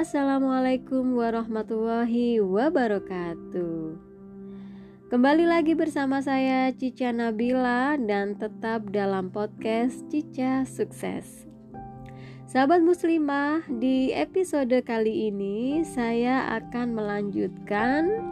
Assalamualaikum warahmatullahi wabarakatuh. Kembali lagi bersama saya Cica Nabila dan tetap dalam podcast Cica Sukses. Sahabat muslimah, di episode kali ini saya akan melanjutkan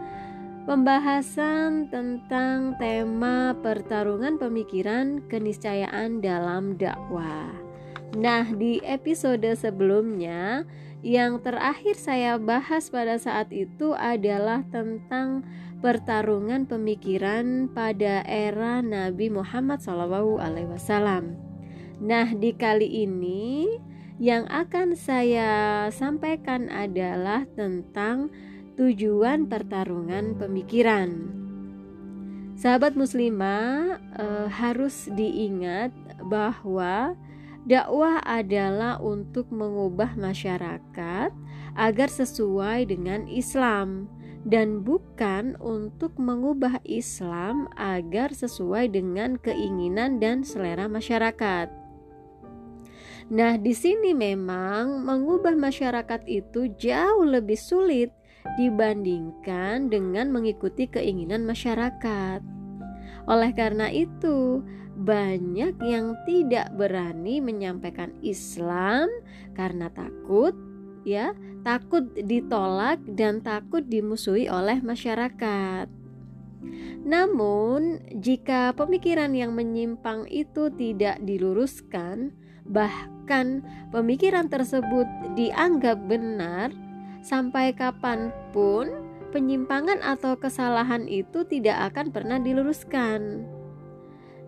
pembahasan tentang tema pertarungan pemikiran keniscayaan dalam dakwah. Nah, di episode sebelumnya yang terakhir saya bahas pada saat itu adalah tentang pertarungan pemikiran pada era Nabi Muhammad SAW. Nah, di kali ini yang akan saya sampaikan adalah tentang tujuan pertarungan pemikiran. Sahabat muslimah eh, harus diingat bahwa Dakwah adalah untuk mengubah masyarakat agar sesuai dengan Islam dan bukan untuk mengubah Islam agar sesuai dengan keinginan dan selera masyarakat. Nah, di sini memang mengubah masyarakat itu jauh lebih sulit dibandingkan dengan mengikuti keinginan masyarakat. Oleh karena itu, banyak yang tidak berani menyampaikan Islam karena takut ya, takut ditolak dan takut dimusuhi oleh masyarakat. Namun, jika pemikiran yang menyimpang itu tidak diluruskan, bahkan pemikiran tersebut dianggap benar, sampai kapan pun penyimpangan atau kesalahan itu tidak akan pernah diluruskan.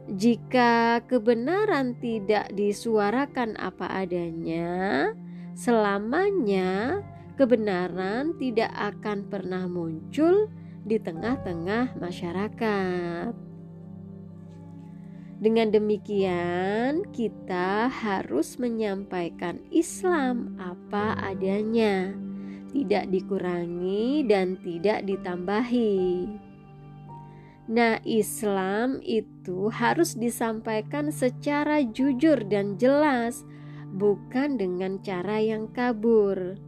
Jika kebenaran tidak disuarakan apa adanya, selamanya kebenaran tidak akan pernah muncul di tengah-tengah masyarakat. Dengan demikian, kita harus menyampaikan Islam apa adanya, tidak dikurangi dan tidak ditambahi. Nah, Islam itu harus disampaikan secara jujur dan jelas, bukan dengan cara yang kabur.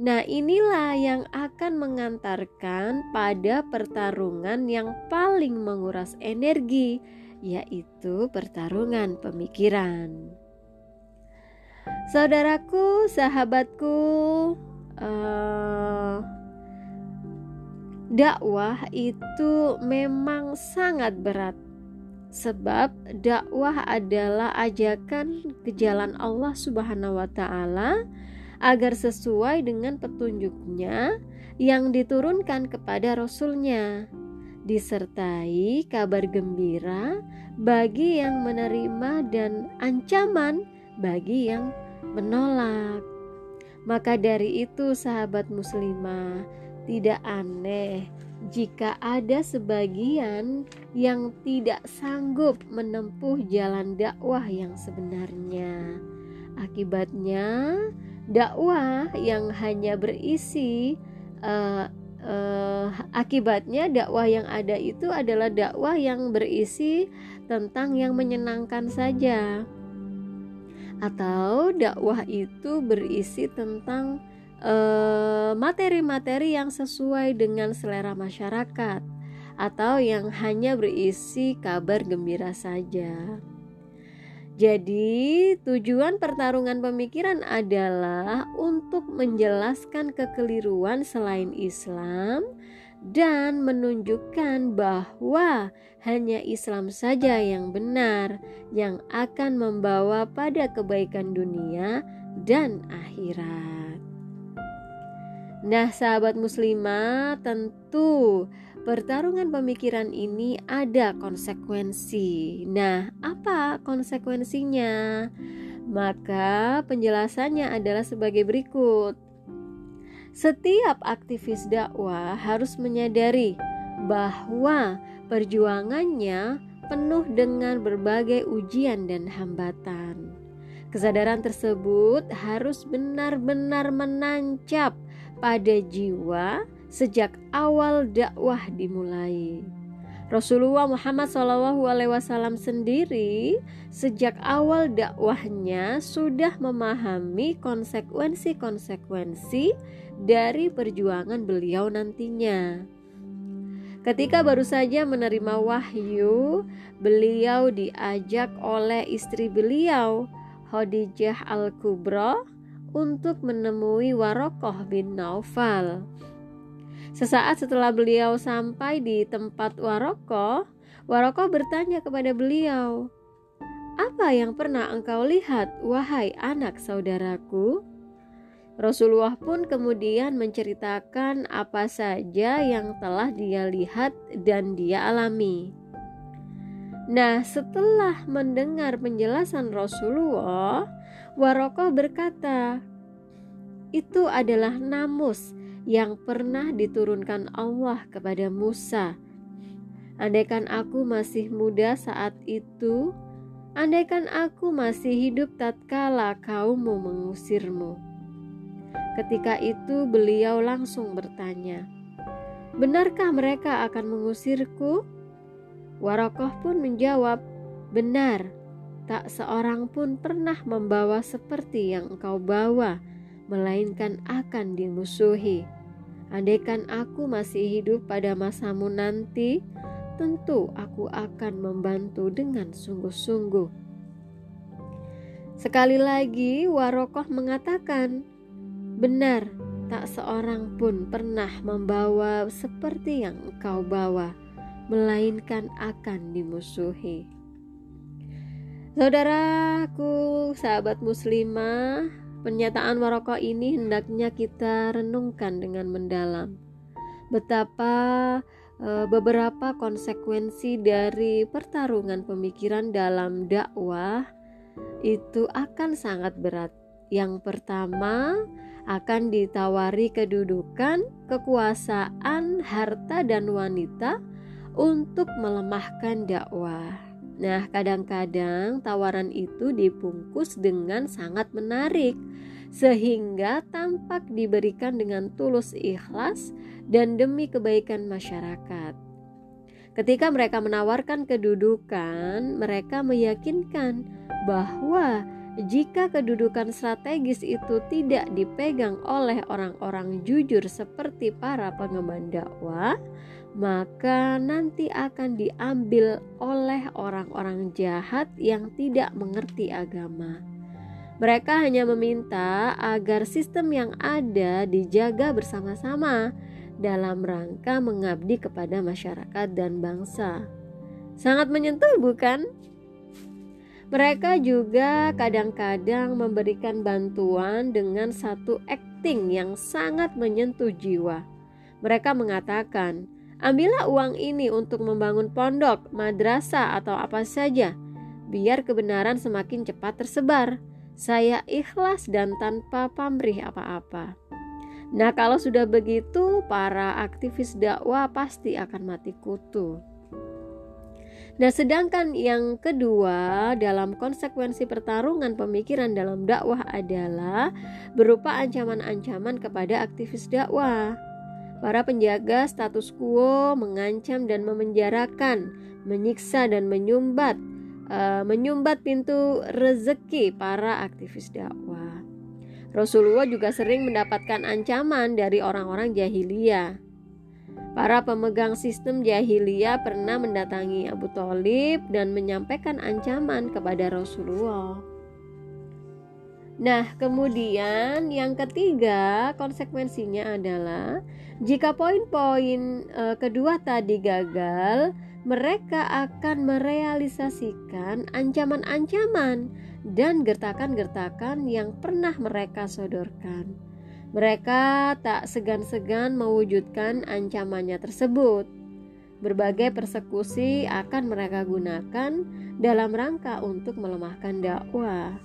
Nah, inilah yang akan mengantarkan pada pertarungan yang paling menguras energi, yaitu pertarungan pemikiran. Saudaraku, sahabatku, uh, dakwah itu memang sangat berat. Sebab dakwah adalah ajakan ke jalan Allah Subhanahu wa taala agar sesuai dengan petunjuknya yang diturunkan kepada rasulnya. Disertai kabar gembira bagi yang menerima dan ancaman bagi yang menolak. Maka dari itu sahabat muslimah tidak aneh jika ada sebagian yang tidak sanggup menempuh jalan dakwah yang sebenarnya. Akibatnya, dakwah yang hanya berisi uh, uh, akibatnya dakwah yang ada itu adalah dakwah yang berisi tentang yang menyenangkan saja, atau dakwah itu berisi tentang materi-materi yang sesuai dengan selera masyarakat atau yang hanya berisi kabar gembira saja. Jadi, tujuan pertarungan pemikiran adalah untuk menjelaskan kekeliruan selain Islam dan menunjukkan bahwa hanya Islam saja yang benar yang akan membawa pada kebaikan dunia dan akhirat. Nah, sahabat muslimah, tentu pertarungan pemikiran ini ada konsekuensi. Nah, apa konsekuensinya? Maka penjelasannya adalah sebagai berikut. Setiap aktivis dakwah harus menyadari bahwa perjuangannya penuh dengan berbagai ujian dan hambatan. Kesadaran tersebut harus benar-benar menancap pada jiwa sejak awal dakwah dimulai. Rasulullah Muhammad SAW sendiri sejak awal dakwahnya sudah memahami konsekuensi-konsekuensi dari perjuangan beliau nantinya. Ketika baru saja menerima wahyu, beliau diajak oleh istri beliau, Khadijah Al-Kubra, untuk menemui Warokoh bin Naufal. Sesaat setelah beliau sampai di tempat Waroko, Waroko bertanya kepada beliau, "Apa yang pernah engkau lihat, wahai anak saudaraku?" Rasulullah pun kemudian menceritakan apa saja yang telah dia lihat dan dia alami. Nah, setelah mendengar penjelasan Rasulullah, Warokoh berkata, "Itu adalah namus." yang pernah diturunkan Allah kepada Musa. Andaikan aku masih muda saat itu, andaikan aku masih hidup tatkala kaummu mengusirmu. Ketika itu beliau langsung bertanya, Benarkah mereka akan mengusirku? Warokoh pun menjawab, Benar, tak seorang pun pernah membawa seperti yang engkau bawa, melainkan akan dimusuhi. Andaikan aku masih hidup pada masamu nanti, tentu aku akan membantu dengan sungguh-sungguh. Sekali lagi, Warokoh mengatakan, "Benar, tak seorang pun pernah membawa seperti yang engkau bawa, melainkan akan dimusuhi." Saudaraku, sahabat muslimah, Pernyataan Waroko ini hendaknya kita renungkan dengan mendalam. Betapa e, beberapa konsekuensi dari pertarungan pemikiran dalam dakwah itu akan sangat berat. Yang pertama, akan ditawari kedudukan, kekuasaan, harta, dan wanita untuk melemahkan dakwah. Nah, kadang-kadang tawaran itu dibungkus dengan sangat menarik, sehingga tampak diberikan dengan tulus ikhlas dan demi kebaikan masyarakat. Ketika mereka menawarkan kedudukan, mereka meyakinkan bahwa jika kedudukan strategis itu tidak dipegang oleh orang-orang jujur seperti para pengemban dakwah, maka nanti akan diambil oleh orang-orang jahat yang tidak mengerti agama. Mereka hanya meminta agar sistem yang ada dijaga bersama-sama dalam rangka mengabdi kepada masyarakat dan bangsa. Sangat menyentuh, bukan? Mereka juga kadang-kadang memberikan bantuan dengan satu acting yang sangat menyentuh jiwa. Mereka mengatakan, Ambillah uang ini untuk membangun pondok, madrasah, atau apa saja, biar kebenaran semakin cepat tersebar. Saya ikhlas dan tanpa pamrih apa-apa. Nah, kalau sudah begitu, para aktivis dakwah pasti akan mati kutu. Nah, sedangkan yang kedua dalam konsekuensi pertarungan pemikiran dalam dakwah adalah berupa ancaman-ancaman kepada aktivis dakwah. Para penjaga status quo mengancam dan memenjarakan, menyiksa dan menyumbat, uh, menyumbat pintu rezeki para aktivis dakwah. Rasulullah juga sering mendapatkan ancaman dari orang-orang jahiliyah. Para pemegang sistem jahiliyah pernah mendatangi Abu Talib dan menyampaikan ancaman kepada Rasulullah. Nah, kemudian yang ketiga konsekuensinya adalah jika poin-poin e, kedua tadi gagal, mereka akan merealisasikan ancaman-ancaman dan gertakan-gertakan yang pernah mereka sodorkan. Mereka tak segan-segan mewujudkan ancamannya tersebut. Berbagai persekusi akan mereka gunakan dalam rangka untuk melemahkan dakwah.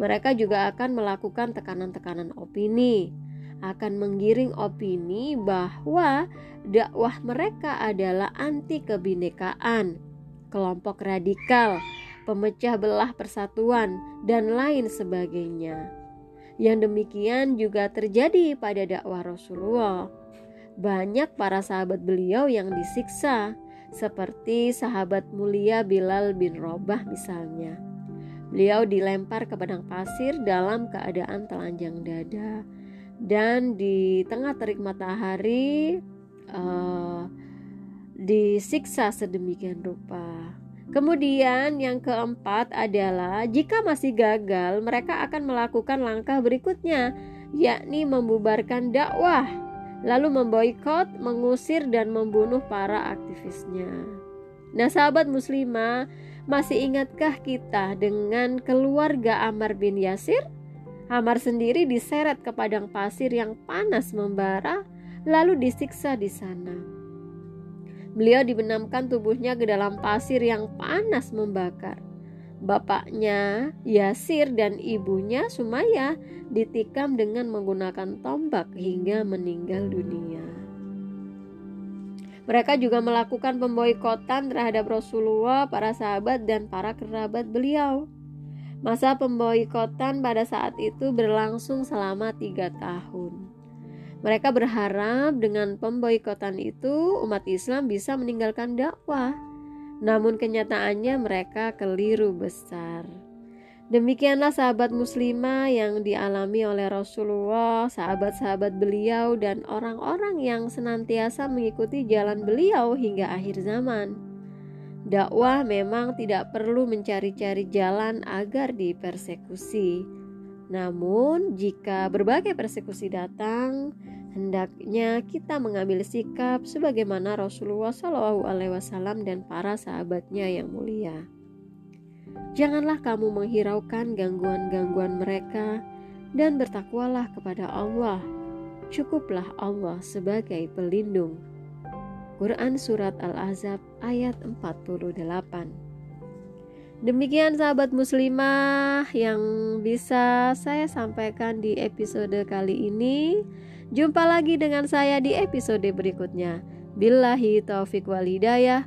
Mereka juga akan melakukan tekanan-tekanan opini, akan menggiring opini bahwa dakwah mereka adalah anti kebinekaan, kelompok radikal, pemecah belah persatuan, dan lain sebagainya. Yang demikian juga terjadi pada dakwah Rasulullah. Banyak para sahabat beliau yang disiksa, seperti sahabat mulia Bilal bin Robah misalnya. Beliau dilempar ke padang pasir dalam keadaan telanjang dada dan di tengah terik matahari uh, disiksa sedemikian rupa. Kemudian yang keempat adalah jika masih gagal, mereka akan melakukan langkah berikutnya, yakni membubarkan dakwah, lalu memboikot, mengusir dan membunuh para aktivisnya. Nah, sahabat muslimah, masih ingatkah kita dengan keluarga Amar bin Yasir? Amar sendiri diseret ke padang pasir yang panas membara, lalu disiksa di sana. Beliau dibenamkan tubuhnya ke dalam pasir yang panas membakar. Bapaknya, Yasir dan ibunya Sumaya ditikam dengan menggunakan tombak hingga meninggal dunia. Mereka juga melakukan pemboikotan terhadap Rasulullah, para sahabat, dan para kerabat beliau. Masa pemboikotan pada saat itu berlangsung selama tiga tahun. Mereka berharap dengan pemboikotan itu umat Islam bisa meninggalkan dakwah. Namun kenyataannya mereka keliru besar. Demikianlah sahabat muslimah yang dialami oleh Rasulullah, sahabat-sahabat beliau dan orang-orang yang senantiasa mengikuti jalan beliau hingga akhir zaman. Dakwah memang tidak perlu mencari-cari jalan agar dipersekusi. Namun, jika berbagai persekusi datang, hendaknya kita mengambil sikap sebagaimana Rasulullah Wasallam dan para sahabatnya yang mulia. Janganlah kamu menghiraukan gangguan-gangguan mereka dan bertakwalah kepada Allah. Cukuplah Allah sebagai pelindung. Quran Surat Al-Azab ayat 48 Demikian sahabat muslimah yang bisa saya sampaikan di episode kali ini. Jumpa lagi dengan saya di episode berikutnya. Billahi taufik wal hidayah.